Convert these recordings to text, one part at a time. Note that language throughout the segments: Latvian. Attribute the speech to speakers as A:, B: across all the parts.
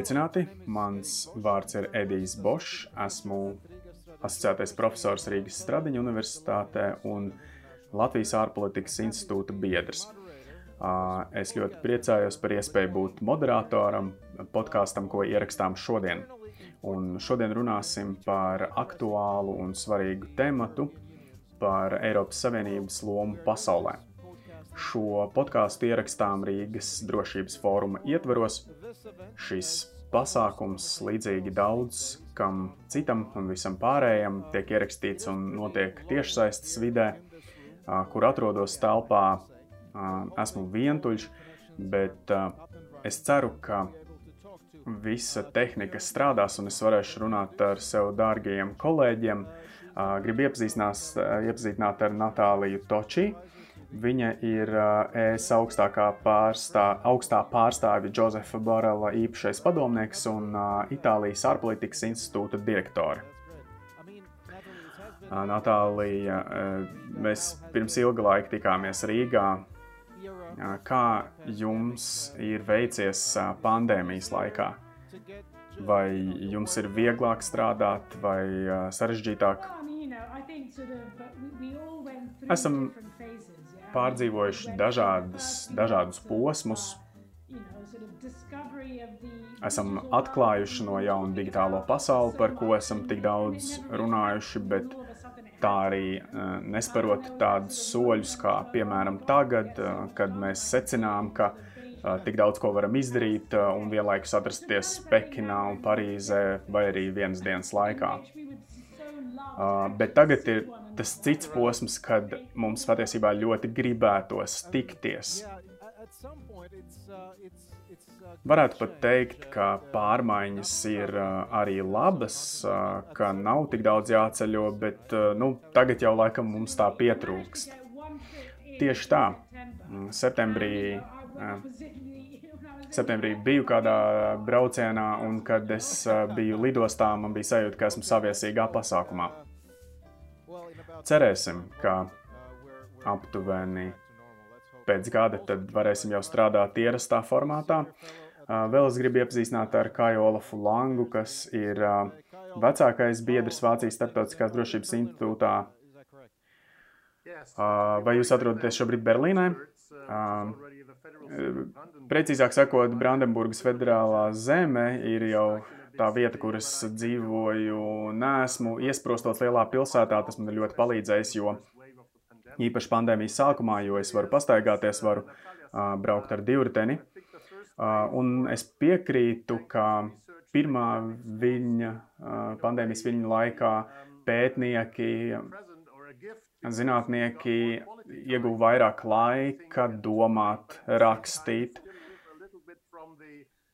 A: Sveicināti! Mans vārds ir Edijs Bošs. Esmu asociētais profesors Rīgas Stradiņa Universitātē un Latvijas ārpolitikas institūta biedrs. Es ļoti priecājos par iespēju būt moderatoram podkāstam, ko ierakstām šodien. Un šodien runāsim par aktuālu un svarīgu tematu par Eiropas Savienības lomu pasaulē. Šo podkāstu ierakstām Rīgas drošības fóruma ietvaros. Šis pasākums, līdzīgi daudz kam citam un visam pārējam, tiek ierakstīts un notiek tiešsaistes vidē, kur atrodos telpā. Esmu vientuļš, bet es ceru, ka visa tehnika strādās un es varēšu runāt ar sev dārgajiem kolēģiem. Gribu iepazīstināt ar Natāliju Točiju Viņa ir ES augstākā pārstā, augstā pārstāvja Josefa Borela īpašais padomnieks un Itālijas ārpolitikas institūta direktore. Natālija, mēs pirms ilga laika tikāmies Rīgā. Kā jums ir veicies pandēmijas laikā? Vai jums ir vieglāk strādāt vai sarežģītāk? Esam pārdzīvojuši dažādas, dažādus posmus. Esam atklājuši no jauna digitālo pasauli, par ko esam tik daudz runājuši, bet tā arī uh, nesparot tādus soļus, kā piemēram tagad, uh, kad mēs secinām, ka uh, tik daudz ko varam izdarīt un vienlaikus atrasties Pekinā un Parīzē vai arī vienas dienas laikā. Bet tagad ir tas cits posms, kad mums patiesībā ļoti gribētos tikties. Varētu pat teikt, ka pārmaiņas ir arī labas, ka nav tik daudz jāceļo, bet nu, tagad jau laikam mums tā pietrūkst. Tieši tā, septembrī, septembrī biju kādā braucienā, un kad es biju lidostā, man bija sajūta, ka esmu saviesīgā pasākumā. Cerēsim, ka aptuveni pēc gada tad varēsim jau strādāt ierastā formātā. Vēl es gribu iepazīstināt ar Kāju Olafu Langu, kas ir vecākais biedrs Vācijas Startautiskās drošības institūtā. Vai jūs atrodaties šobrīd Berlīnē? Precīzāk sakot, Brandenburgas federālā zeme ir jau tā vieta, kur es dzīvoju, nesmu iesprostots lielā pilsētā. Tas man ir ļoti palīdzējis, jo īpaši pandēmijas sākumā, jo es varu pastaigāties, varu uh, braukt ar divriteni. Uh, un es piekrītu, ka pirmā viņa, uh, pandēmijas viņa laikā pētnieki, zinātnieki ieguva vairāk laika domāt, rakstīt.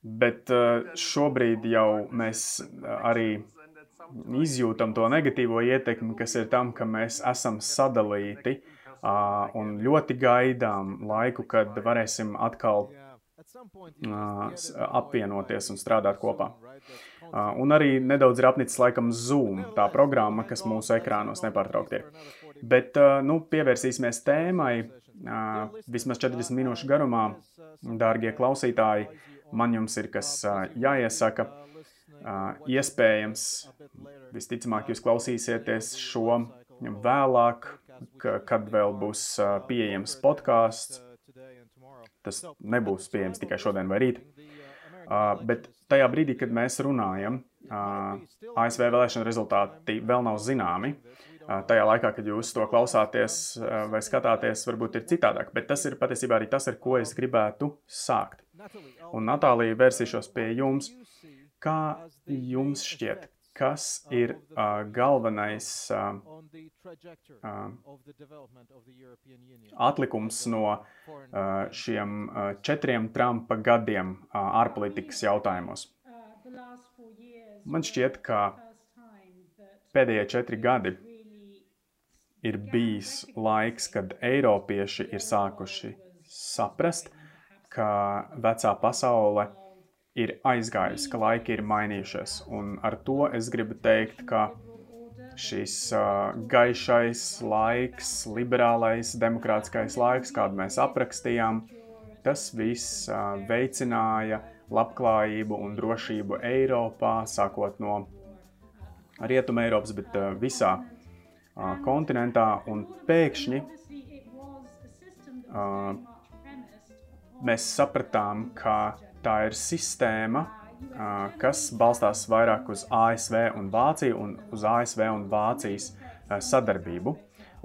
A: Bet eh, šobrīd jau mēs eh, arī izjūtam to negatīvo ietekmi, kas ir tam, ka mēs esam sadalīti un ļoti gaidām laiku, kad varēsim atkal apvienoties un strādāt kopā. Un arī nedaudz ir apnicis laikam Zoom, tā programma, kas mūsu ekrānos nepārtraukti ir. Bet nu, pievērsīsimies tēmai vismaz 40 minūšu garumā, dārgie klausītāji man jums ir kas jāiesaka. Iespējams, visticamāk, jūs klausīsieties šo vēlāk, kad vēl būs pieejams podkāsts. Tas nebūs pieejams tikai šodien vai rīt. Bet tajā brīdī, kad mēs runājam, ASV vēlēšana rezultāti vēl nav zināmi. Tajā laikā, kad jūs to klausāties vai skatāties, varbūt ir citādāk, bet tas ir patiesībā arī tas, ar ko es gribētu sākt. Un Natālija, vērsīšos pie jums. Kā jums šķiet, kas ir uh, galvenais uh, uh, atlikums no uh, šiem uh, četriem Trumpa gadiem uh, ārpolitikas jautājumos? Man šķiet, ka pēdējie četri gadi ir bijis laiks, kad Eiropieši ir sākuši saprast, ka vecā pasaule ir aizgājusi, ka laiki ir mainījušies. Un ar to es gribu teikt, ka šis uh, gaišais laiks, liberālais, demokrātiskais laiks, kādu mēs aprakstījām, tas viss uh, veicināja labklājību un drošību Eiropā, sākot no Rietuma Eiropas, bet uh, visā uh, kontinentā. Un pēkšņi uh, mēs sapratām, ka tā ir sistēma, kas balstās vairāk uz ASV un Vāciju un uz ASV un Vācijas sadarbību.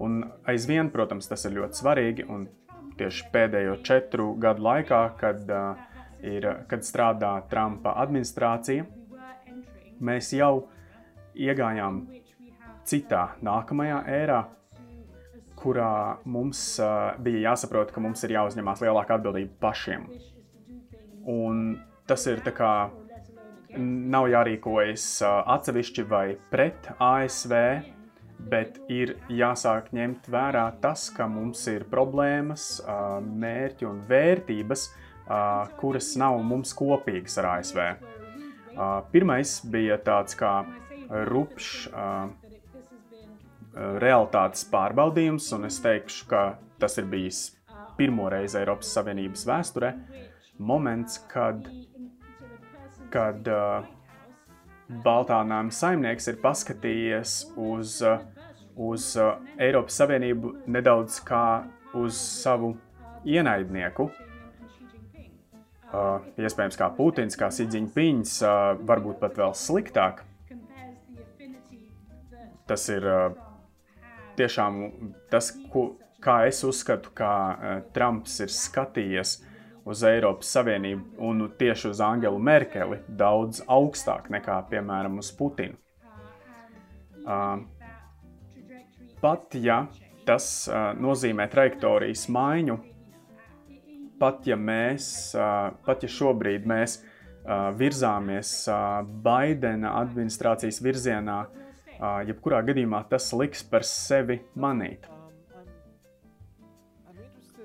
A: Un aizvien, protams, tas ir ļoti svarīgi. Un tieši pēdējo četru gadu laikā, kad, ir, kad strādā Trumpa administrācija, mēs jau iegājām citā nākamajā ērā, kurā mums uh, bija jāsaprot, ka mums ir jāuzņemās lielāka atbildība pašiem. Un tas ir tā kā nav jārīkojas uh, atsevišķi vai pret ASV, bet ir jāsāk ņemt vērā tas, ka mums ir problēmas, mērķi un vērtības, kuras nav mums kopīgas ar ASV. Pirmais bija tāds kā rupšs realitātes pārbaudījums, un es teikšu, ka tas ir bijis pirmo reizi Eiropas Savienības vēsturē, moments, kad, kad uh, Baltānām saimnieks ir paskatījies uz, uz Eiropas Savienību nedaudz kā uz savu ienaidnieku. Uh, iespējams, kā Putins, kā Sidziņpins, uh, varbūt pat vēl sliktāk. Tas ir uh, tiešām tas, ko, kā es uzskatu, kā uh, Trumps ir skatījies uz Eiropas Savienību un tieši uz Angelu Merkeli daudz augstāk nekā, piemēram, uz Putinu. Uh, pat ja tas uh, nozīmē trajektorijas maiņu, pat ja mēs, uh, pat ja šobrīd mēs uh, virzāmies uh, Baidena administrācijas virzienā, uh, jebkurā gadījumā tas liks par sevi manīt.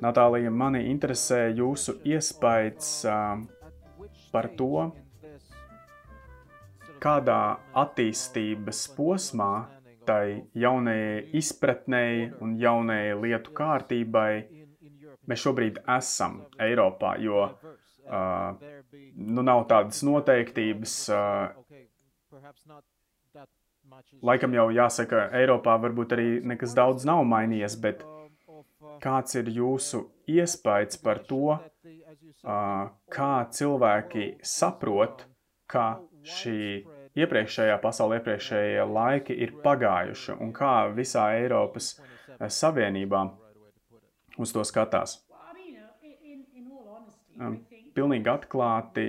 A: Natālija, mani interesē jūsu iespējas par to, kādā attīstības posmā tai jaunajai izpratnei un jaunajai lietu kārtībai mēs šobrīd esam Eiropā, jo uh, nu nav tādas noteiktības. Uh, laikam jau jāsaka, Eiropā varbūt arī nekas daudz nav mainījies, bet kāds ir jūsu iespējas par to, kā cilvēki saprot, ka šī iepriekšējā pasaule, iepriekšējie laiki ir pagājuši un kā visā Eiropas Savienībā uz to skatās. Pilnīgi atklāti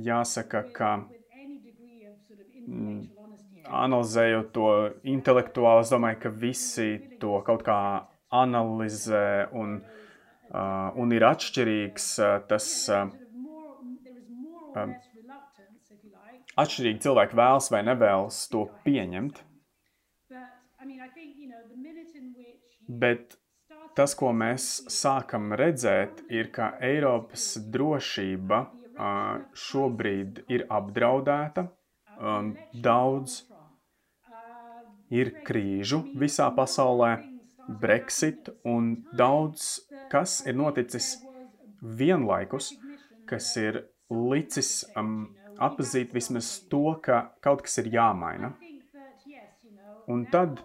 A: jāsaka, ka mm, analizējot to intelektuāli, es domāju, ka visi to kaut kā analizē un, uh, un ir atšķirīgs uh, tas. Uh, uh, Atšķirīgi cilvēki vēlas vai nevēlas to pieņemt. Bet tas, ko mēs sākam redzēt, ir, ka Eiropas drošība uh, šobrīd ir apdraudēta. Um, daudz ir krīžu visā pasaulē, Brexit un daudz kas ir noticis vienlaikus, kas ir licis um, atpazīt vismaz to, ka kaut kas ir jāmaina. Un tad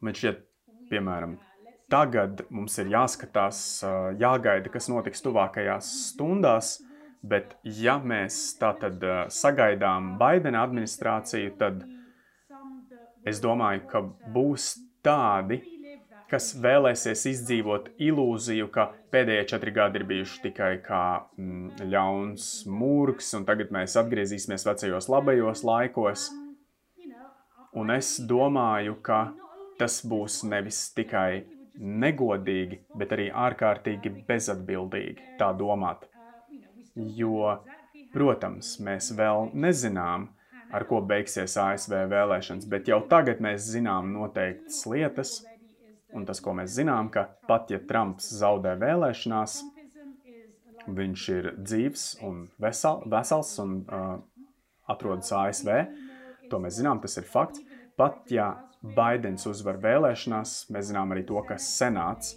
A: man šķiet, piemēram, tagad mums ir jāskatās, uh, jāgaida, kas notiks tuvākajās stundās, bet ja mēs tātad uh, sagaidām Baidena administrāciju, tad es domāju, ka būs tādi, kas vēlēsies izdzīvot ilūziju, ka pēdējie četri gadi ir bijuši tikai kā mm, ļauns mūks, un tagad mēs atgriezīsimies vecajos labajos laikos. Un es domāju, ka tas būs nevis tikai negodīgi, bet arī ārkārtīgi bezatbildīgi tā domāt. Jo, protams, mēs vēl nezinām, ar ko beigsies ASV vēlēšanas, bet jau tagad mēs zinām noteiktas lietas, un tas, ko mēs zinām, ka pat ja Trumps zaudē vēlēšanās, viņš ir dzīves un vesel, vesels un uh, atrodas ASV. To mēs zinām, tas ir fakts. Pat ja Baidens uzvar vēlēšanās, mēs zinām arī to, ka senāts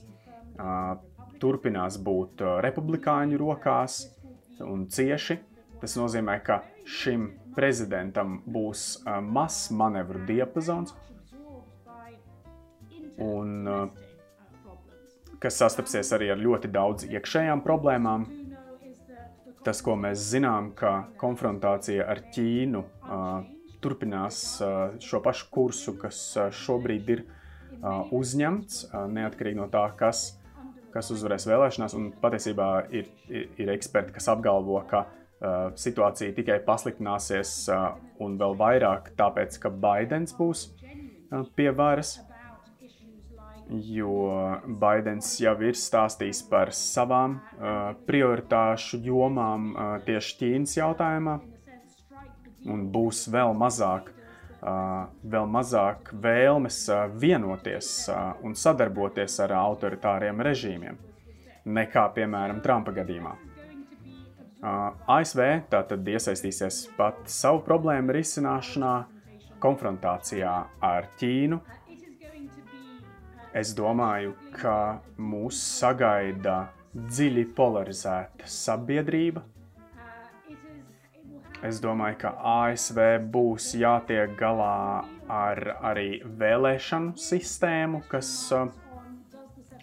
A: uh, turpinās būt uh, republikāņu rokās, un cieši. Tas nozīmē, ka šim prezidentam būs uh, mazs manevru diapazons, un uh, kas sastapsies arī ar ļoti daudz iekšējām problēmām. Tas, ko mēs zinām, ka konfrontācija ar Ķīnu uh, turpinās uh, šo pašu kursu, kas uh, šobrīd ir uh, uzņemts, uh, neatkarīgi no tā, kas, kas uzvarēs vēlēšanās. Un patiesībā ir, ir, ir eksperti, kas apgalvo, ka uh, situācija tikai pasliktināsies un vēl vairāk tāpēc, ka Baidens būs pie varas jo Baidens jau ir stāstījis par savām uh, prioritāšu jomām uh, tieši Ķīnas jautājumā, un būs vēl mazāk, uh, vēl mazāk vēlmes uh, vienoties uh, un sadarboties ar autoritāriem režīmiem nekā, piemēram, Trumpa gadījumā. ASV tātad iesaistīsies pat savu problēmu risināšanā, konfrontācijā ar Ķīnu, Es domāju, ka mūs sagaida dziļi polarizēta sabiedrība. Es domāju, ka ASV būs jātiek galā ar arī vēlēšanu sistēmu, kas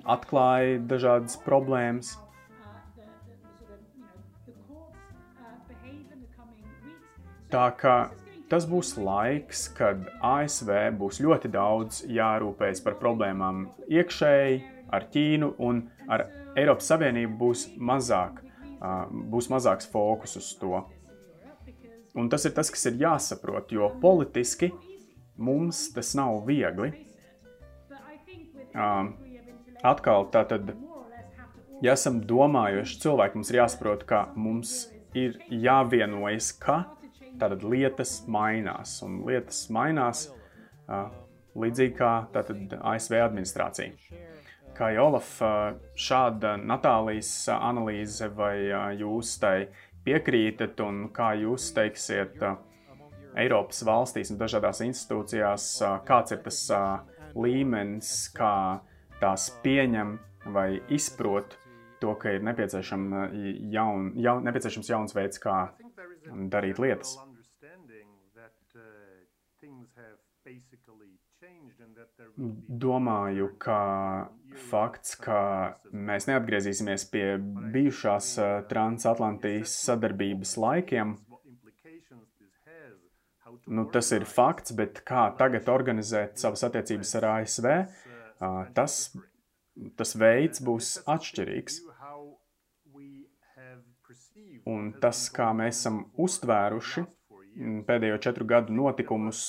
A: atklāja dažādas problēmas. Tā kā Tas būs laiks, kad ASV būs ļoti daudz jārūpējas par problēmām iekšēji, ar Ķīnu, un ar Eiropas Savienību būs, mazāk, būs mazāks fokus uz to. Un tas ir tas, kas ir jāsaprot, jo politiski mums tas nav viegli. Atkal, tātad, ja esam domājuši cilvēki, mums ir jāsaprot, ka mums ir jāvienojas, ka tātad lietas mainās. Un lietas mainās līdzīgi kā tātad ASV administrācija. Kā jau Olaf, šāda Natālijas analīze, vai jūs tai piekrītat, un kā jūs teiksiet Eiropas valstīs un dažādās institūcijās, kāds ir tas līmenis, kā tās pieņem vai izprot to, ka ir nepieciešama jaun, jaun, nepieciešams jauns veids, kā darīt lietas. Domāju, ka fakts, ka mēs neatgriezīsimies pie bijušās transatlantijas sadarbības laikiem, nu, tas ir fakts, bet kā tagad organizēt savas attiecības ar ASV, tas, tas veids būs atšķirīgs. Un tas, kā mēs esam uztvēruši pēdējo četru gadu notikumus,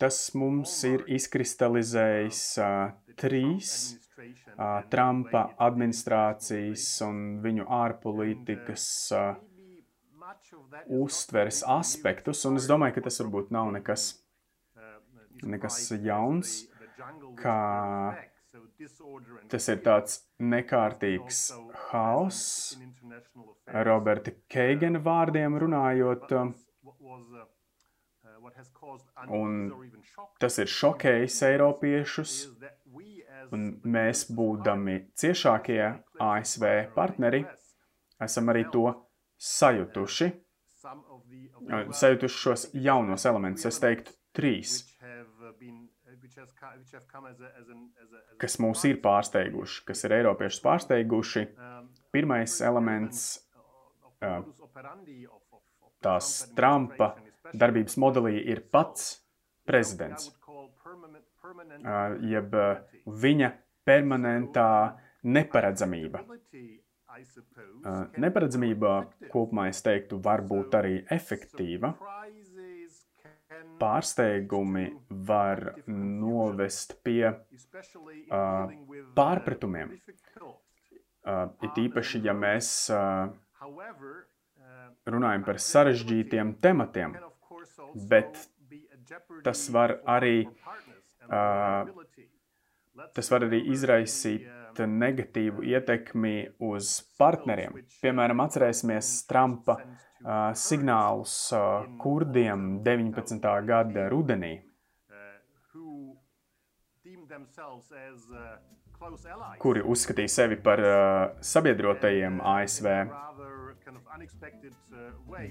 A: tas mums ir izkristalizējis uh, trīs uh, Trumpa administrācijas un viņu ārpolitikas uh, uztveres aspektus, un es domāju, ka tas varbūt nav nekas, nekas jauns, kā Tas ir tāds nekārtīgs haoss, Roberta Keigena vārdiem runājot, un tas ir šokējis Eiropiešus, un mēs, būdami ciešākie ASV partneri, esam arī to sajutuši, sajutuši šos jaunos elementus, es teiktu, trīs kas mūs ir pārsteiguši, kas ir Eiropiešus pārsteiguši. Um, Pirmais elements tās Trumpa darbības modelī ir pats prezidents, jeb viņa permanentā neparedzamība. Neparedzamība kopumā, es teiktu, var būt arī efektīva, pārsteigumi var novest pie uh, pārpratumiem. Uh, it īpaši, ja mēs uh, runājam par sarežģītiem tematiem, bet tas var arī, uh, tas var arī izraisīt negatīvu ietekmi uz partneriem. Piemēram, atcerēsimies Trumpa uh, signālus uh, kurdiem 19. gada rudenī, kuri uzskatīja sevi par uh, sabiedrotajiem ASV,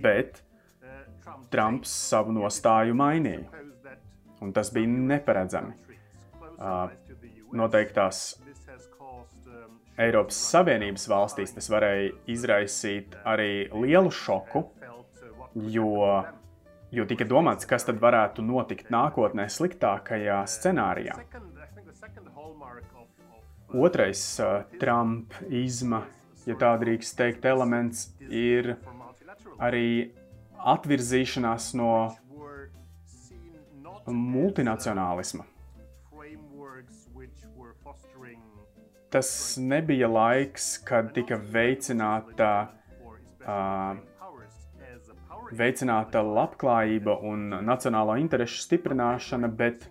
A: bet Trumps savu nostāju mainīja. Un tas bija neparedzami. Uh, noteiktās Eiropas Savienības valstīs tas varēja izraisīt arī lielu šoku, jo, jo tika domāts, kas tad varētu notikt nākotnē sliktākajā scenārijā. Otrais uh, Trumpa-izma, ja tā drīkst teikt, elements ir arī atvirzīšanās no multinacionālisma. Tas nebija laiks, kad tika veicināta, uh, veicināta labklājība un nacionālo interesu stiprināšana, bet,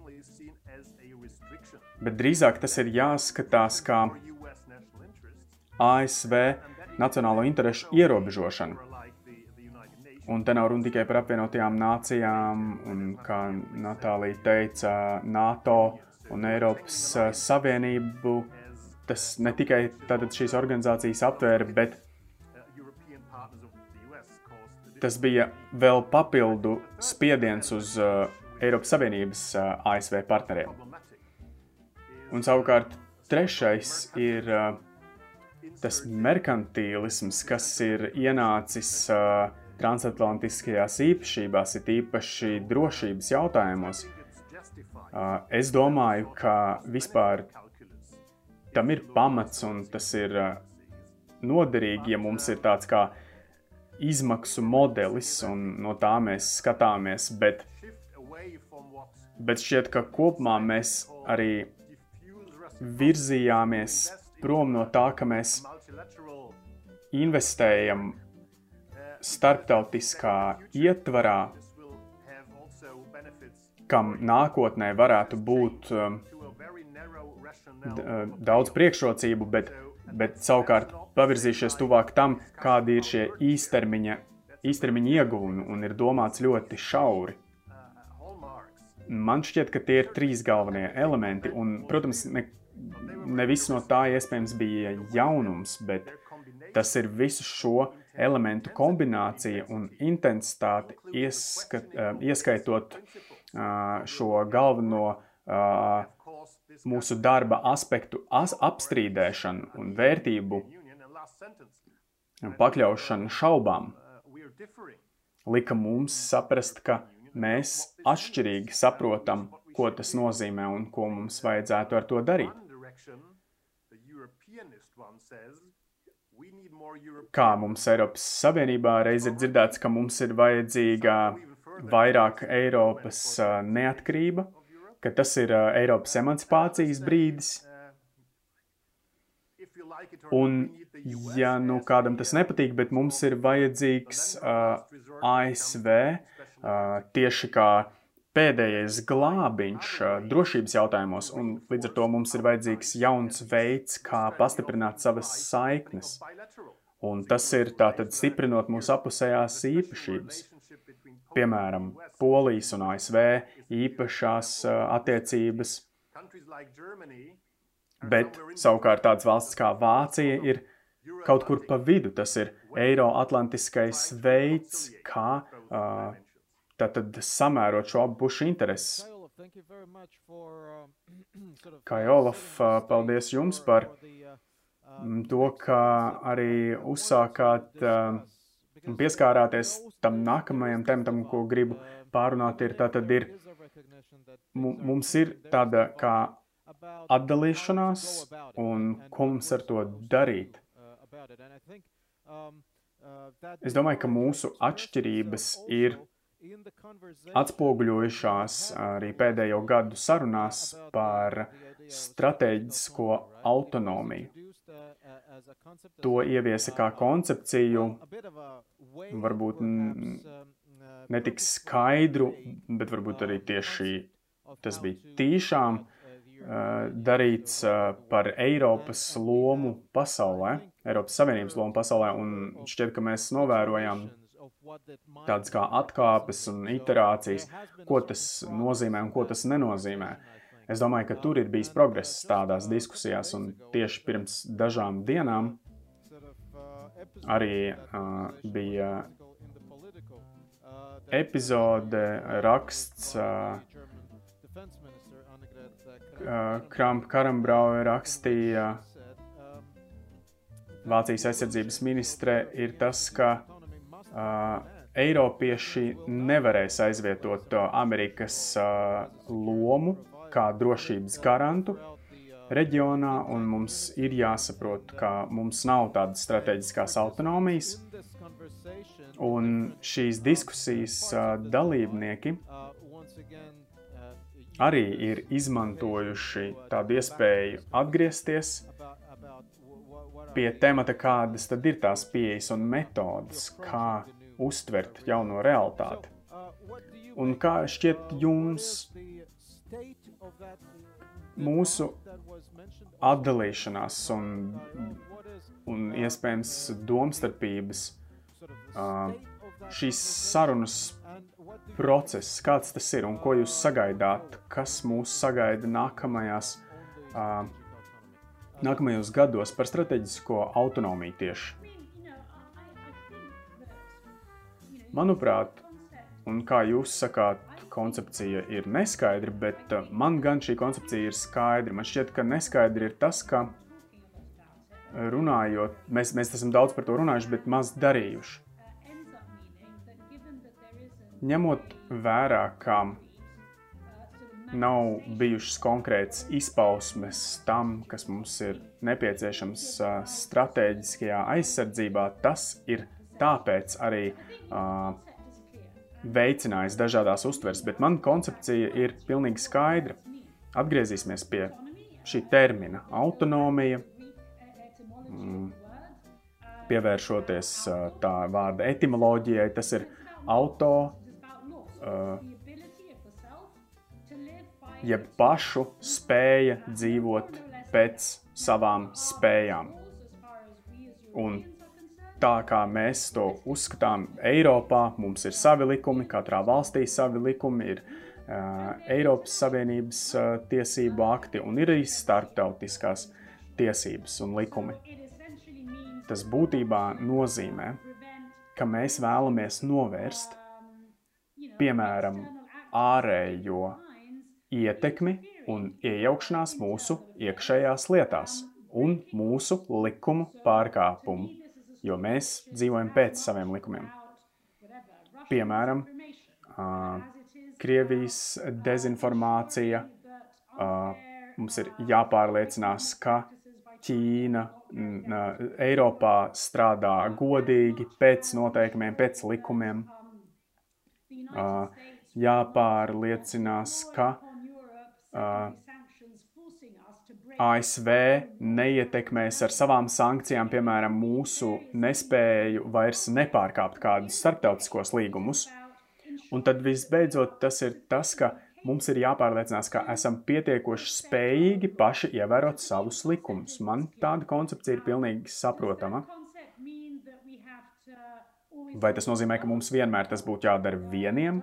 A: bet drīzāk tas ir jāskatās kā ASV nacionālo interesu ierobežošana. Un te nav runa tikai par apvienotajām nācijām, un, kā Natālija teica, NATO un Eiropas uh, Savienību. Tas ne tikai šīs organizācijas aptvēra, bet tas bija vēl papildu spiediens uz uh, Eiropas Savienības uh, ASV partneriem. Un savukārt trešais ir uh, tas merkantīlisms, kas ir ienācis uh, transatlantiskajās īpašībās, ir īpaši drošības jautājumos, es domāju, ka vispār tam ir pamats un tas ir noderīgi, ja mums ir tāds kā izmaksu modelis un no tā mēs skatāmies, bet, bet šķiet, ka kopumā mēs arī virzījāmies prom no tā, ka mēs investējam starptautiskā ietvarā, kam nākotnē varētu būt um, uh, daudz priekšrocību, bet, bet savukārt pavirzīšies tuvāk tam, kādi ir šie īstermiņa, īstermiņa ieguvumi un ir domāts ļoti šauri. Man šķiet, ka tie ir trīs galvenie elementi, un, protams, ne, ne viss no tā iespējams bija jaunums, bet tas ir visu šo elementu kombinācija un intensitāte, ieskat, uh, ieskaitot uh, šo galveno mūsu darba aspektu as, apstrīdēšanu un vērtību pakļaušanu šaubām, lika mums saprast, ka mēs atšķirīgi saprotam, ko tas nozīmē un ko mums vajadzētu ar to darīt. kā mums Eiropas Savienībā reiz ir dzirdēts, ka mums ir vajadzīga vairāk Eiropas neatkarība, ka tas ir Eiropas emancipācijas brīdis. Un, ja nu kādam tas nepatīk, bet mums ir vajadzīgs uh, ASV uh, tieši kā pēdējais glābiņš drošības jautājumos, un līdz ar to mums ir vajadzīgs jauns veids, kā pastiprināt savas saiknes. Un tas ir tātad stiprinot mūsu apusējās īpašības. Piemēram, Polijas un ASV īpašās attiecības. Bet savukārt tādas valsts kā Vācija ir kaut kur pa vidu. Tas ir Eiroatlantiskais veids, kā uh, tātad samērot šo abu pušu intereses. Kā Olaf, paldies jums par to, ka arī uzsākāt un pieskārāties tam nākamajam tematam, ko gribu pārunāt, ir tātad ir, mums ir tāda kā atdalīšanās un ko mums ar to darīt. Es domāju, ka mūsu atšķirības ir atspoguļojušās arī pēdējo gadu sarunās par stratēģisko autonomiju to ieviesa kā koncepciju, varbūt netik skaidru, bet varbūt arī tieši tas bija tīšām darīts par Eiropas lomu pasaulē, Eiropas Savienības lomu pasaulē, un šķiet, ka mēs novērojam tādas kā atkāpes un iterācijas, ko tas nozīmē un ko tas nenozīmē. Es domāju, ka tur ir bijis progress tādās diskusijās, un tieši pirms dažām dienām arī uh, bija epizode, raksts, uh, Krampa Karambrauja rakstīja Vācijas aizsardzības ministre, ir tas, ka uh, Eiropieši nevarēs aizvietot Amerikas uh, lomu kā drošības garantu reģionā, un mums ir jāsaprot, ka mums nav tādas strateģiskās autonomijas. Un šīs diskusijas dalībnieki arī ir izmantojuši tādu iespēju atgriezties pie temata, kādas tad ir tās pieejas un metodas, kā uztvert jauno realitāti. Un kā šķiet jums mūsu atdalīšanās un, un iespējams domstarpības, šīs sarunas process, kāds tas ir un ko jūs sagaidāt, kas mūs sagaida nākamajās, nākamajos gados par strateģisko autonomiju tieši? Manuprāt, un kā jūs sakāt, koncepcija ir neskaidra, bet uh, man gan šī koncepcija ir skaidra. Man šķiet, ka neskaidri ir tas, ka runājot, mēs, mēs esam daudz par to runājuši, bet maz darījuši. Ņemot vērā, ka nav bijušas konkrētas izpausmes tam, kas mums ir nepieciešams uh, stratēģiskajā aizsardzībā, tas ir tāpēc arī uh, veicinājis dažādas uztveres, bet mana koncepcija ir pilnīgi skaidra. Atgriezīsimies pie šī termina - autonomija, mm, pievēršoties tā vārda etimoloģijai, tas ir auto, jeb pašu spēja dzīvot pēc savām spējām. Un tā kā mēs to uzskatām Eiropā, mums ir savi likumi, katrā valstī savi likumi, ir uh, Eiropas Savienības uh, tiesību akti un ir arī starptautiskās tiesības un likumi. Tas būtībā nozīmē, ka mēs vēlamies novērst, piemēram, ārējo ietekmi un iejaukšanās mūsu iekšējās lietās un mūsu likumu pārkāpumu jo mēs dzīvojam pēc saviem likumiem. Piemēram, Krievijas dezinformācija. Mums ir jāpārliecinās, ka Ķīna Eiropā strādā godīgi, pēc noteikumiem, pēc likumiem. Jāpārliecinās, ka ASV neietekmēs ar savām sankcijām, piemēram, mūsu nespēju vairs nepārkāpt kādus starptautiskos līgumus. Un tad visbeidzot tas ir tas, ka mums ir jāpārliecinās, ka esam pietiekoši spējīgi paši ievērot savus likumus. Man tāda koncepcija ir pilnīgi saprotama. Vai tas nozīmē, ka mums vienmēr tas būtu jādara vieniem,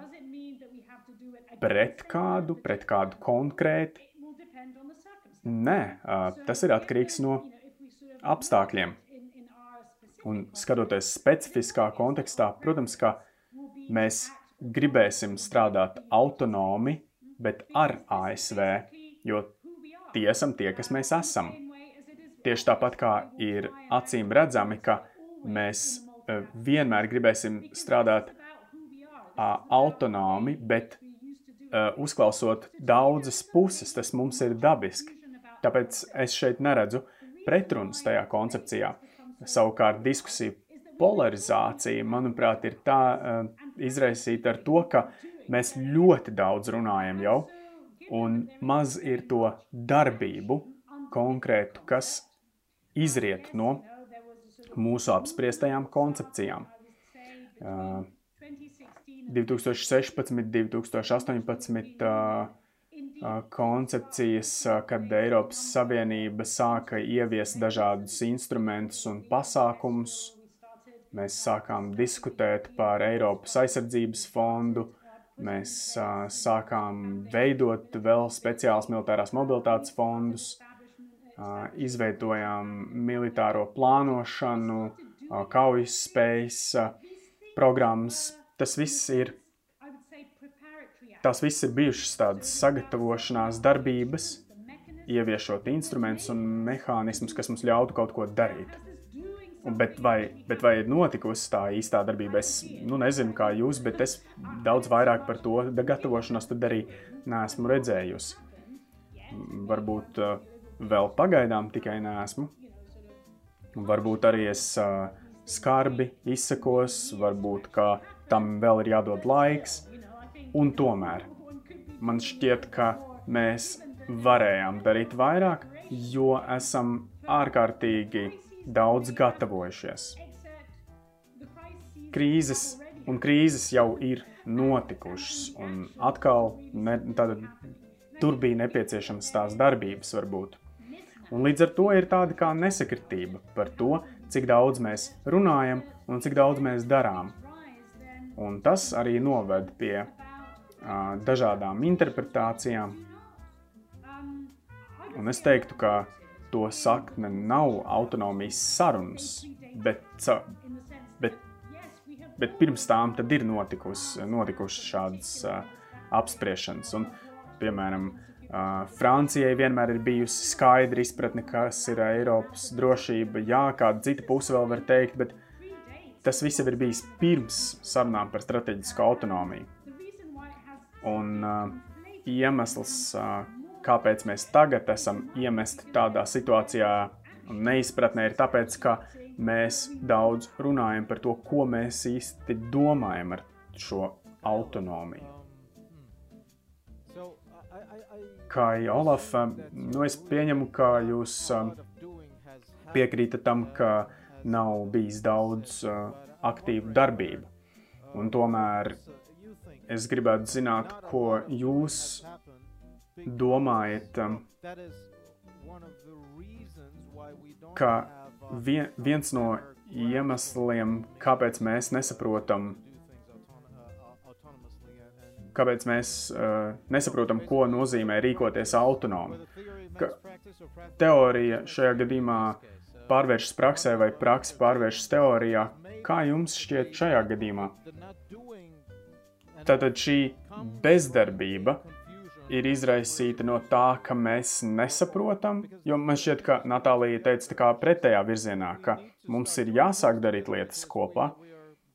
A: pret kādu, pret kādu konkrēti? Nē, tas ir atkarīgs no apstākļiem. Un skatoties specifiskā kontekstā, protams, ka mēs gribēsim strādāt autonomi, bet ar ASV, jo tie esam tie, kas mēs esam. Tieši tāpat kā ir acīm redzami, ka mēs vienmēr gribēsim strādāt autonomi, bet uzklausot daudzas puses, tas mums ir dabiski. Tāpēc es šeit neredzu pretrunas tajā koncepcijā. Savukārt diskusija polarizācija, manuprāt, ir tā uh, izraisīta ar to, ka mēs ļoti daudz runājam jau, un maz ir to darbību konkrētu, kas izriet no mūsu apspriestajām koncepcijām. Uh, 2016, 2018. Uh, koncepcijas, kad Eiropas Savienība sāka ieviest dažādus instrumentus un pasākumus. Mēs sākām diskutēt par Eiropas aizsardzības fondu, Mēs sākām veidot vēl speciālus militārās mobilitātes fondus, izveidojām militāro plānošanu, kaujas spējas programmas. Tas viss ir, tās viss ir bijušas tādas sagatavošanās darbības, ieviešot instrumentus un mehānismus, kas mums ļautu kaut ko darīt. Bet vai, bet vai ir notikusi tā īstā darbība? Es nu, nezinu, kā jūs, bet es daudz vairāk par to gatavošanos tad arī neesmu redzējusi. Varbūt uh, vēl pagaidām tikai neesmu. Varbūt arī es uh, skarbi izsakos, varbūt tam vēl ir jādod laiks. Un tomēr man šķiet, ka mēs varējām darīt vairāk, jo esam ārkārtīgi daudz gatavojušies. Krīzes un krīzes jau ir notikušas, un atkal ne, tāda, tur bija nepieciešamas tās darbības, varbūt. Un līdz ar to ir tāda kā nesakritība par to, cik daudz mēs runājam un cik daudz mēs darām. Un tas arī noved pie dažādām interpretācijām. Un es teiktu, ka to sakne nav autonomijas sarunas, bet, bet, bet pirms tām ir notikus, notikušas šādas uh, apspriešanas. Un, piemēram, uh, Francijai vienmēr ir bijusi skaidra izpratne, kas ir Eiropas drošība. Jā, kāda cita puse vēl var teikt, bet tas viss jau ir bijis pirms sarunām par strateģisku autonomiju. Un uh, iemesls, uh, kāpēc mēs tagad esam iemesti tādā situācijā un neizpratnē, ir tāpēc, ka mēs daudz runājam par to, ko mēs īsti domājam ar šo autonomiju. Kā Olaf, nu es pieņemu, ka jūs piekrītat tam, ka nav bijis daudz aktīvu darbību. Un tomēr es gribētu zināt, ko jūs domājat, um, ka vien, viens no iemesliem, kāpēc mēs nesaprotam, kāpēc mēs uh, nesaprotam, ko nozīmē rīkoties autonomi. Ka teorija šajā gadījumā pārvēršas praksē vai praksa pārvēršas teorijā. Kā jums šķiet šajā gadījumā? Tātad šī bezdarbība ir izraisīta no tā, ka mēs nesaprotam. Jo man šķiet, ka Natālija teica tā kā pretējā virzienā, ka mums ir jāsāk darīt lietas kopā,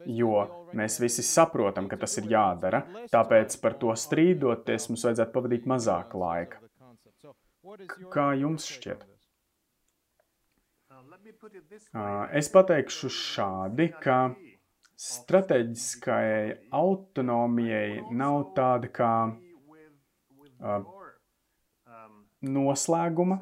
A: jo mēs visi saprotam, ka tas ir jādara. Tāpēc par to strīdoties mums vajadzētu pavadīt mazāk laika. Kā jums šķiet? Es pateikšu šādi, ka strateģiskajai autonomijai nav tāda kā uh, noslēguma.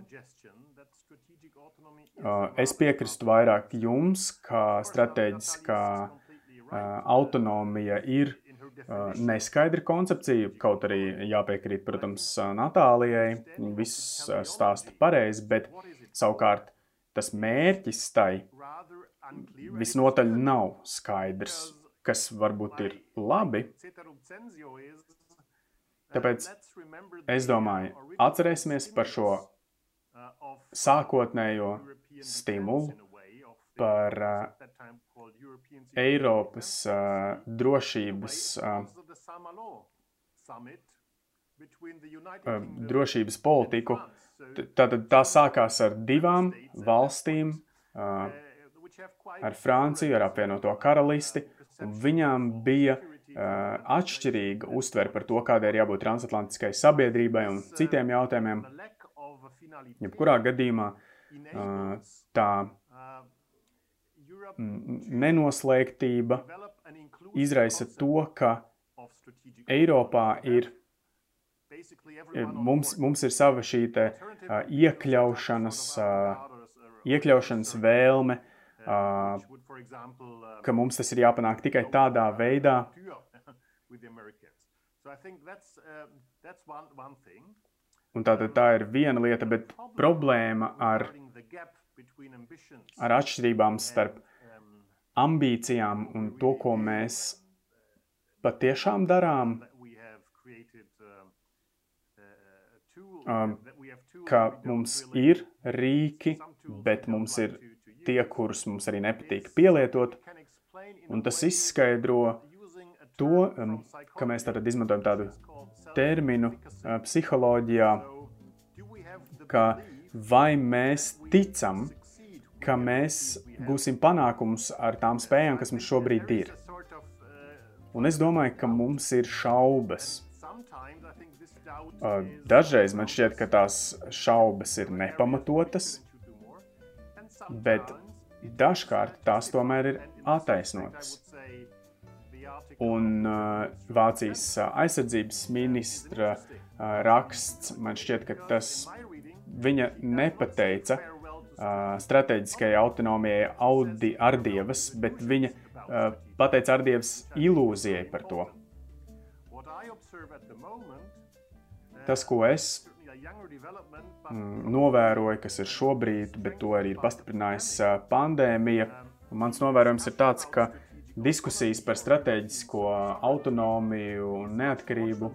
A: Uh, es piekrītu vairāk jums, ka strateģiskā uh, autonomija ir uh, neskaidra koncepcija, kaut arī jāpiekrīt, protams, Natālijai. Viss stāsta pareizi, bet savukārt tas mērķis tai visnotaļ nav skaidrs, kas varbūt ir labi, Tāpēc es domāju, atcerēsimies par šo sākotnējo stimulu, par uh, Eiropas uh, drošības, uh, uh, drošības politiku. Tātad tā sākās ar divām valstīm, ar Franciju, ar apvienoto karalisti, un viņām bija atšķirīga uztvere par to, kādai ir jābūt transatlantiskai sabiedrībai un citiem jautājumiem. Jebkurā gadījumā tā nenoslēgtība izraisa to, ka Eiropā ir, mums, mums ir sava šī te, uh, iekļaušanas, iekļaušanas vēlme, ka mums tas ir jāpanāk tikai tādā veidā, uh, thing. Un tātad tā ir viena lieta, bet problēma ar, ar atšķirībām starp ambīcijām un to, ko mēs patiešām darām, um, ka mums ir rīki, bet mums ir tie, kurus mums arī nepatīk pielietot, un tas izskaidro to, um, ka mēs tātad izmantojam tādu terminu uh, psiholoģijā, ka vai mēs ticam, ka mēs gūsim panākumus ar tām spējām, kas mums šobrīd ir. Un es domāju, ka mums ir šaubas. Dažreiz man šķiet, ka tās šaubas ir nepamatotas, bet dažkārt tās tomēr ir attaisnotas. Un Vācijas aizsardzības ministra raksts man šķiet, ka tas viņa nepateica strateģiskajai autonomijai Audi Ardievas, bet viņa pateica Ardievas ilūzijai par to. Tas, ko es mm, novēroju, kas ir šobrīd, bet to arī ir pastiprinājis uh, pandēmija, mans novērojums ir tāds, ka diskusijas par strateģisko autonomiju un neatkarību,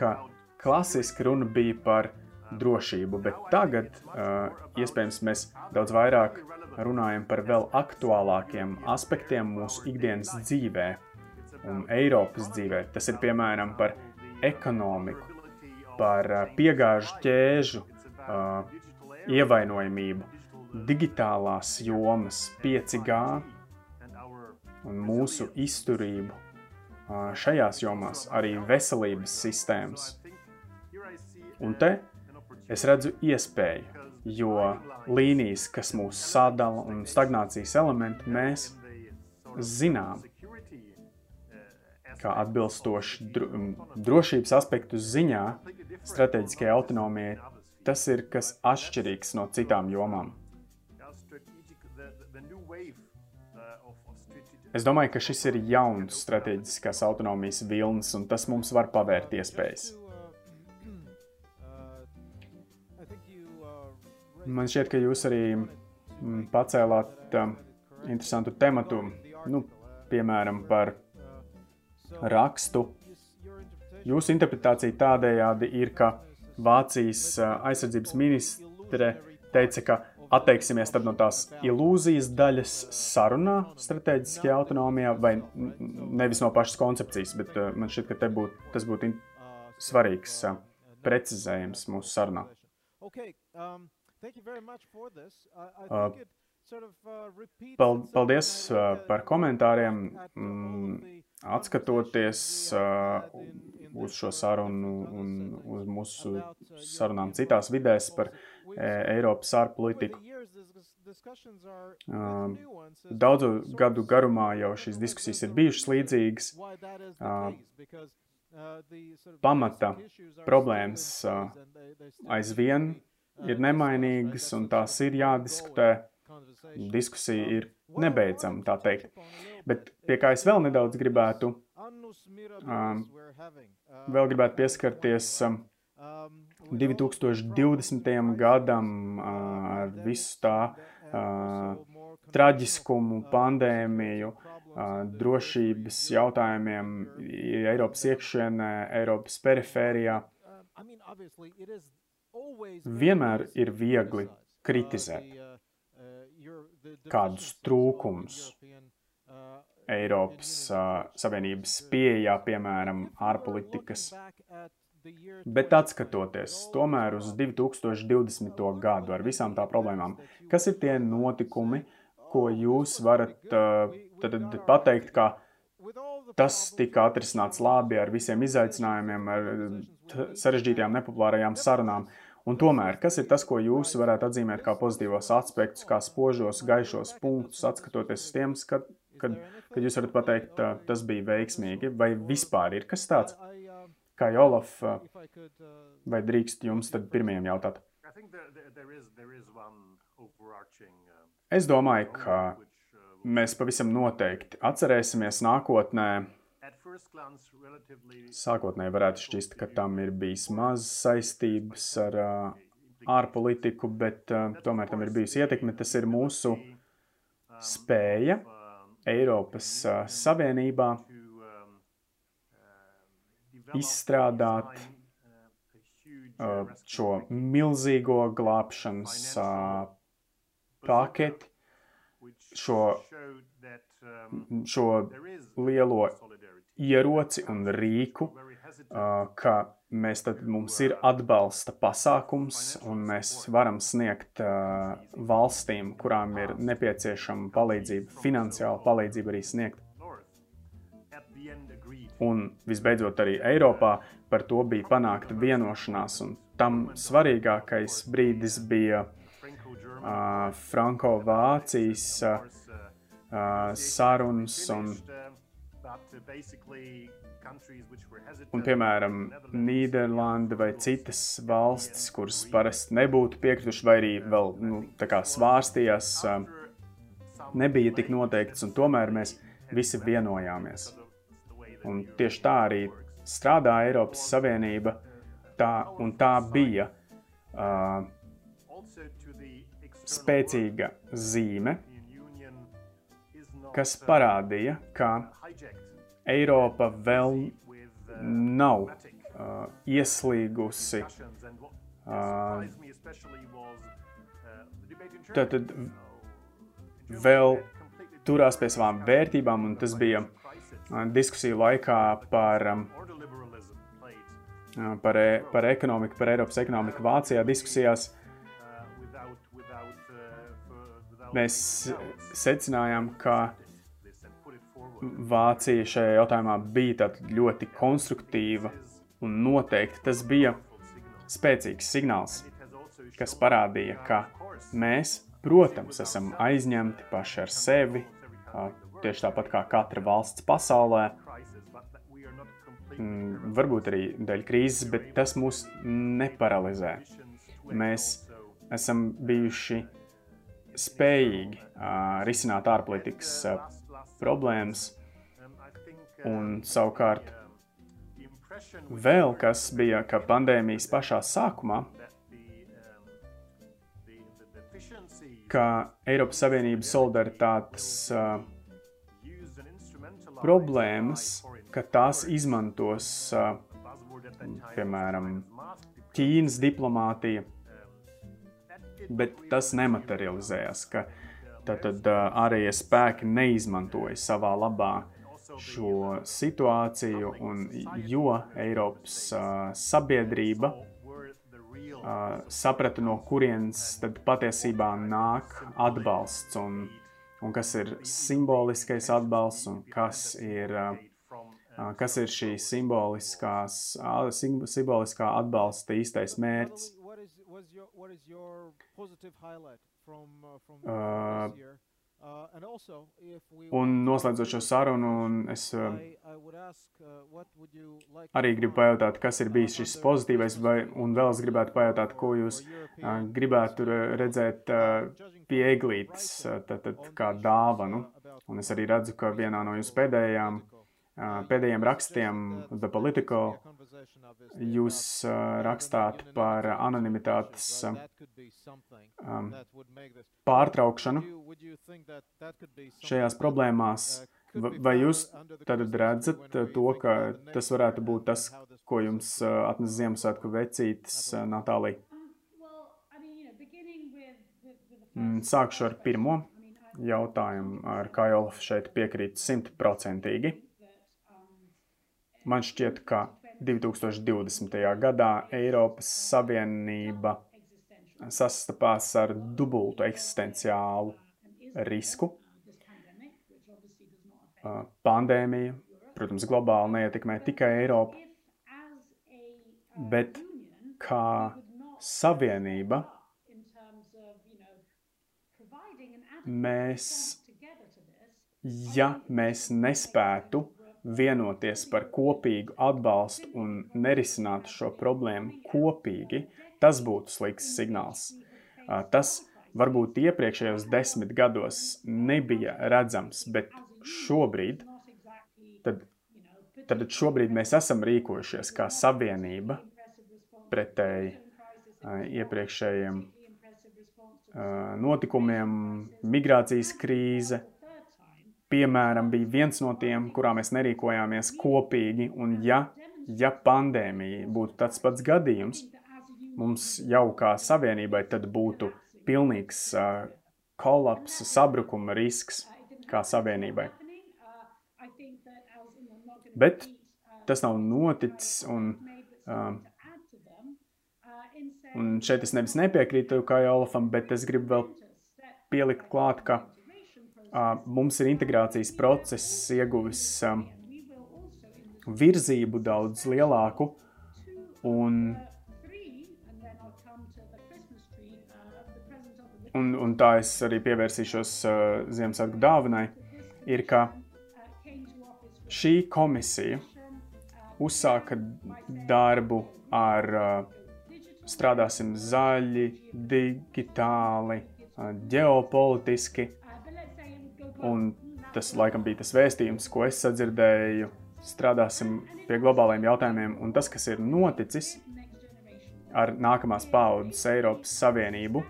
A: ka klasiski runa bija par drošību, bet tagad uh, iespējams mēs daudz vairāk runājam par vēl aktuālākiem aspektiem mūsu ikdienas dzīvē un Eiropas dzīvē. Tas ir piemēram par ekonomiku, par uh, piegāžu ķēžu uh, ievainojamību, digitālās jomas, 5G un mūsu izturību uh, šajās jomās, arī veselības sistēmas. Un te es redzu iespēju, jo līnijas, kas mūs sadala un stagnācijas elementi, mēs zinām, kā atbilstoši drošības aspektu ziņā strateģiskajai autonomijai, tas ir kas atšķirīgs no citām jomām. Es domāju, ka šis ir jauns strateģiskās autonomijas vilnis, un tas mums var pavērt iespējas. Man šķiet, ka jūs arī pacēlāt uh, interesantu tematu, nu, piemēram, par rakstu. Jūsu interpretācija tādējādi ir, ka Vācijas aizsardzības ministre teica, ka atteiksimies no tās ilūzijas daļas sarunā, strateģiskajā autonomijā, vai nevis no pašas koncepcijas, bet man šķiet, ka būt, tas būtu svarīgs precizējums mūsu sarunā. Um, Paldies par komentāriem. Atskatoties uz šo sarunu un uz mūsu sarunām citās vidēs par Eiropas ārpolitiku. Daudzu gadu garumā jau šīs diskusijas ir bijušas līdzīgas. Pamata problēmas aizvien ir nemainīgas un tās ir jādiskutē. Diskusija ir nebeidzama, tā teikt. Bet pie kā es vēl nedaudz gribētu, um, vēl gribētu pieskarties um, 2020. gadam uh, ar visu tā uh, traģiskumu, pandēmiju, uh, drošības jautājumiem Eiropas iekšienē, Eiropas perifērijā. Vienmēr ir viegli kritizēt kādus trūkumus Eiropas uh, Savienības pieejā, piemēram, ārpolitikas. Bet atskatoties tomēr uz 2020. gadu ar visām tā problēmām, kas ir tie notikumi, ko jūs varat uh, tad, pateikt, ka tas tika atrisināts labi ar visiem izaicinājumiem, ar sarežģītajām, nepopulārajām sarunām. Un tomēr, kas ir tas, ko jūs varētu atzīmēt kā pozitīvos aspektus, kā spožos, gaišos punktus, atskatoties uz tiem, kad, kad, kad jūs varat pateikt, tas bija veiksmīgi, vai vispār ir kas tāds? Kā Olaf, vai drīkst jums tad pirmajam jautāt? Es domāju, ka mēs pavisam noteikti atcerēsimies nākotnē Sākotnēji varētu šķist, ka tam ir bijis maz saistības ar uh, ārpolitiku, bet uh, tomēr tam ir bijusi ietekme. Tas ir mūsu spēja Eiropas uh, Savienībā izstrādāt šo milzīgo glābšanas paketi, šo, šo lielo ieroci un rīku, ka mēs tad mums ir atbalsta pasākums un mēs varam sniegt valstīm, kurām ir nepieciešama palīdzība, finansiāla palīdzība arī sniegt. Un visbeidzot arī Eiropā par to bija panākta vienošanās, un tam svarīgākais brīdis bija uh, Franko-Vācijas uh, sarunas un Un, piemēram, Nīderlanda vai citas valstis, kuras parasti nebūtu piekrituši, vai arī vēl nu, svārstījās, nebija tik noteikts, un tomēr mēs visi vienojāmies. Un tieši tā arī strādā Eiropas Savienība, tā, un tā bija uh, spēcīga zīme, kas parādīja, ka Eiropa vēl nav uh, ieslīgusi. Uh, tad, tad vēl turās pie savām vērtībām, un tas bija uh, diskusiju laikā par, um, uh, par, e, par ekonomiku, par Eiropas ekonomiku Vācijā diskusijās. Mēs secinājām, ka Vācija šajā jautājumā bija ļoti konstruktīva un noteikti tas bija spēcīgs signāls, kas parādīja, ka mēs, protams, esam aizņemti paši ar sevi, tieši tāpat kā katra valsts pasaulē. Mm, varbūt arī dēļ krīzes, bet tas mūs neparalizē. Mēs esam bijuši spējīgi risināt ārpolitikas problēmas. Un savukārt, vēl kas bija, ka pandēmijas pašā sākumā, ka Eiropas Savienības solidaritātes uh, problēmas, ka tās izmantos, uh, piemēram, Ķīnas diplomātija, bet tas nematerializējās, ka uh, Tātad ārējie spēki neizmantoja savā labā šo situāciju, un jo Eiropas sabiedrība saprata, no kurienes tad patiesībā nāk atbalsts, un, un kas ir simboliskais atbalsts, un kas ir, uh, kas ir šī simboliskā atbalsta īstais mērķis. Uh, uh. Uh, un noslēdzot šo sarunu, es uh, uh, arī gribu pajautāt, kas ir bijis šis pozitīvais, vai, un vēl es gribētu pajautāt, ko jūs gribētu redzēt pie eglītes, uh, tad, tad kā dāvanu. Un es arī redzu, ka vienā no jūsu pēdējām uh, pēdējiem rakstiem, The Political, jūs rakstāt par anonimitātes pārtraukšanu šajās problēmās. Vai jūs tad redzat to, ka tas varētu būt tas, ko jums atnes Ziemassvētku vecītis Natālija? Sākšu ar pirmo jautājumu, ar kā jau šeit piekrīt simtprocentīgi. Man šķiet, ka 2020. gadā Eiropas Savienība sastapās ar dubultu eksistenciālu risku. Pandēmija, protams, globāli neietekmē tikai Eiropu, bet kā savienība mēs, ja mēs nespētu vienoties par kopīgu atbalstu un nerisinātu šo problēmu kopīgi, tas būtu slikts signāls. Tas varbūt iepriekšējos desmit gados nebija redzams, bet šobrīd, tad, tad šobrīd mēs esam rīkojušies kā savienība pretēji iepriekšējiem notikumiem, migrācijas krīze, piemēram, bija viens no tiem, kurā mēs nerīkojāmies kopīgi, un ja, ja pandēmija būtu tāds pats gadījums, mums jau kā savienībai tad būtu pilnīgs uh, kolapsa, sabrukuma risks kā savienībai. Bet tas nav noticis, un, uh, un šeit es nevis nepiekrītu Kai Olafam, bet es gribu vēl pielikt klāt, ka mums ir integrācijas process ieguvis virzību daudz lielāku, un un, un tā es arī pievērsīšos Ziemassvētku dāvanai, ir, ka šī komisija uzsāka darbu ar strādāsim zaļi, digitāli, ģeopolitiski, un tas laikam bija tas vēstījums, ko es sadzirdēju, strādāsim pie globālajiem jautājumiem, un tas, kas ir noticis ar nākamās paudzes Eiropas Savienību,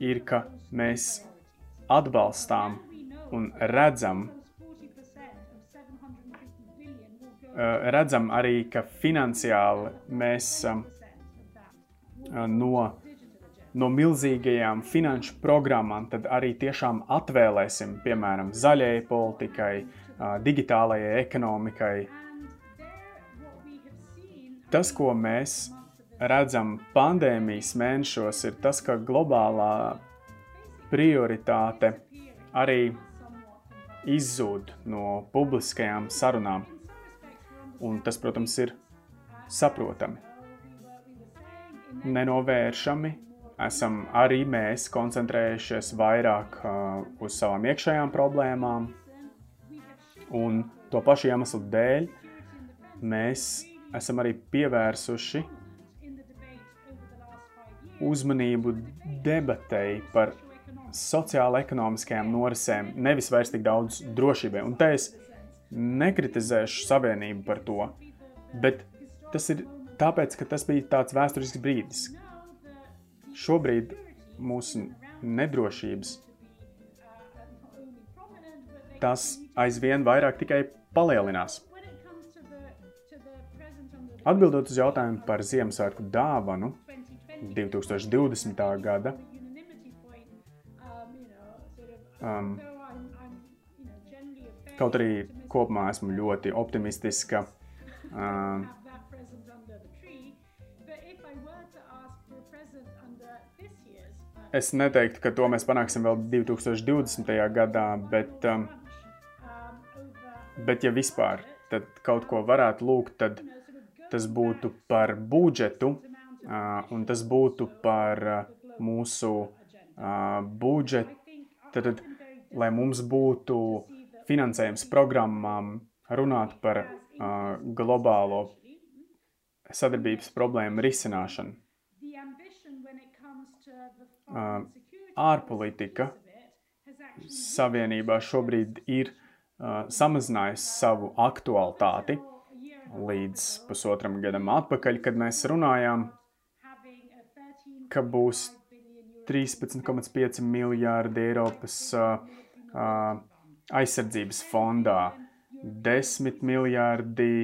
A: ir, ka mēs atbalstām un redzam, eh, redzam arī, ka finansiāli mēs eh, no, no milzīgajām finanšu programmām tad arī tiešām atvēlēsim, piemēram, zaļajai politikai, digitālajai ekonomikai. Tas, ko mēs redzam pandēmijas mēnešos, ir tas, ka globālā prioritāte arī izzūd no publiskajām sarunām. Un tas, protams, ir saprotami. Nenovēršami esam arī mēs koncentrējušies vairāk uh, uz savām iekšējām problēmām, un to pašu iemeslu dēļ mēs esam arī pievērsuši uzmanību debatēji par sociāla-ekonomiskajām norisēm, nevis vairs tik daudz drošībai. Un te es nekritizēšu savienību par to, bet tas ir tāpēc, ka tas bija tāds vēsturisks brīdis. Šobrīd mūsu nedrošības tas aizvien vairāk tikai palielinās. Atbildot uz jautājumu par Ziemassvētku dāvanu, 2020. gada. Um, kaut arī kopumā esmu ļoti optimistiska. Um, es neteiktu, ka to mēs panāksim vēl 2020. gadā, bet, um, bet ja vispār kaut ko varētu lūgt, tad tas būtu par budžetu un tas būtu par mūsu budžetu, tad, lai mums būtu finansējums programmām runāt par globālo sadarbības problēmu risināšanu. Ārpolitika savienībā šobrīd ir samazinājusi savu aktualitāti līdz pusotram gadam atpakaļ, kad mēs runājām ka būs 13,5 miljārdi Eiropas aizsardzības fondā, 10 miljārdi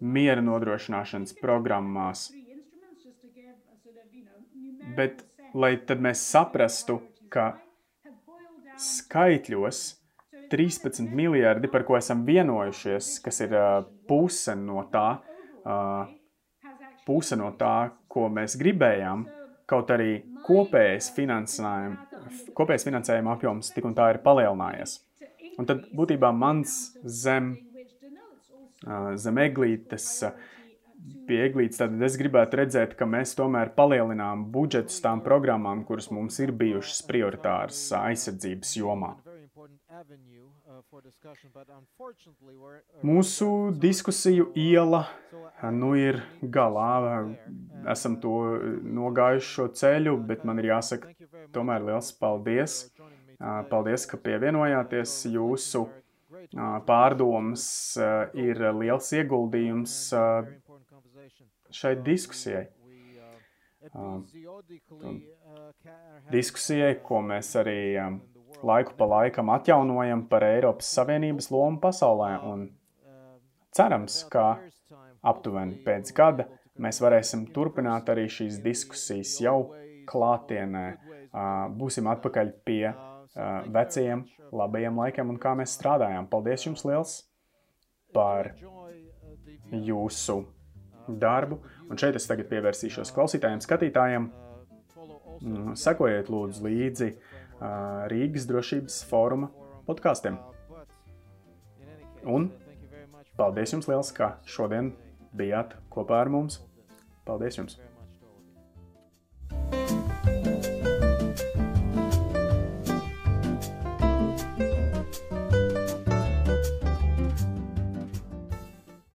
A: miera nodrošināšanas programmās. Bet, lai tad mēs saprastu, ka skaitļos 13 miljardi, par ko esam vienojušies, kas ir uh, puse no tā, uh, puse no tā, ko mēs gribējām, kaut arī kopējais finansējuma, kopējais finansējuma apjoms tik un tā ir palielinājies. Un tad būtībā mans zem, zem eglītes, pie eglītes, tad es gribētu redzēt, ka mēs tomēr palielinām budžetus tām programmām, kuras mums ir bijušas prioritāras aizsardzības jomā. Mūsu diskusiju iela nu ir galā. Esam to nogājuši šo ceļu, bet man ir jāsaka tomēr liels paldies. Paldies, ka pievienojāties. Jūsu pārdomas ir liels ieguldījums šai diskusijai. Diskusijai, ko mēs arī laiku pa laikam atjaunojam par Eiropas Savienības lomu pasaulē un cerams, ka aptuveni pēc gada mēs varēsim turpināt arī šīs diskusijas jau klātienē. Būsim atpakaļ pie vecajiem, labajiem laikiem un kā mēs strādājām. Paldies jums liels par jūsu darbu. Un šeit es tagad pievērsīšos klausītājiem, skatītājiem. Mm, sekojiet lūdzu līdzi Rīgas drošības fóruma podkāstiem. Un paldies jums liels, ka šodien bijāt kopā ar mums. Paldies jums!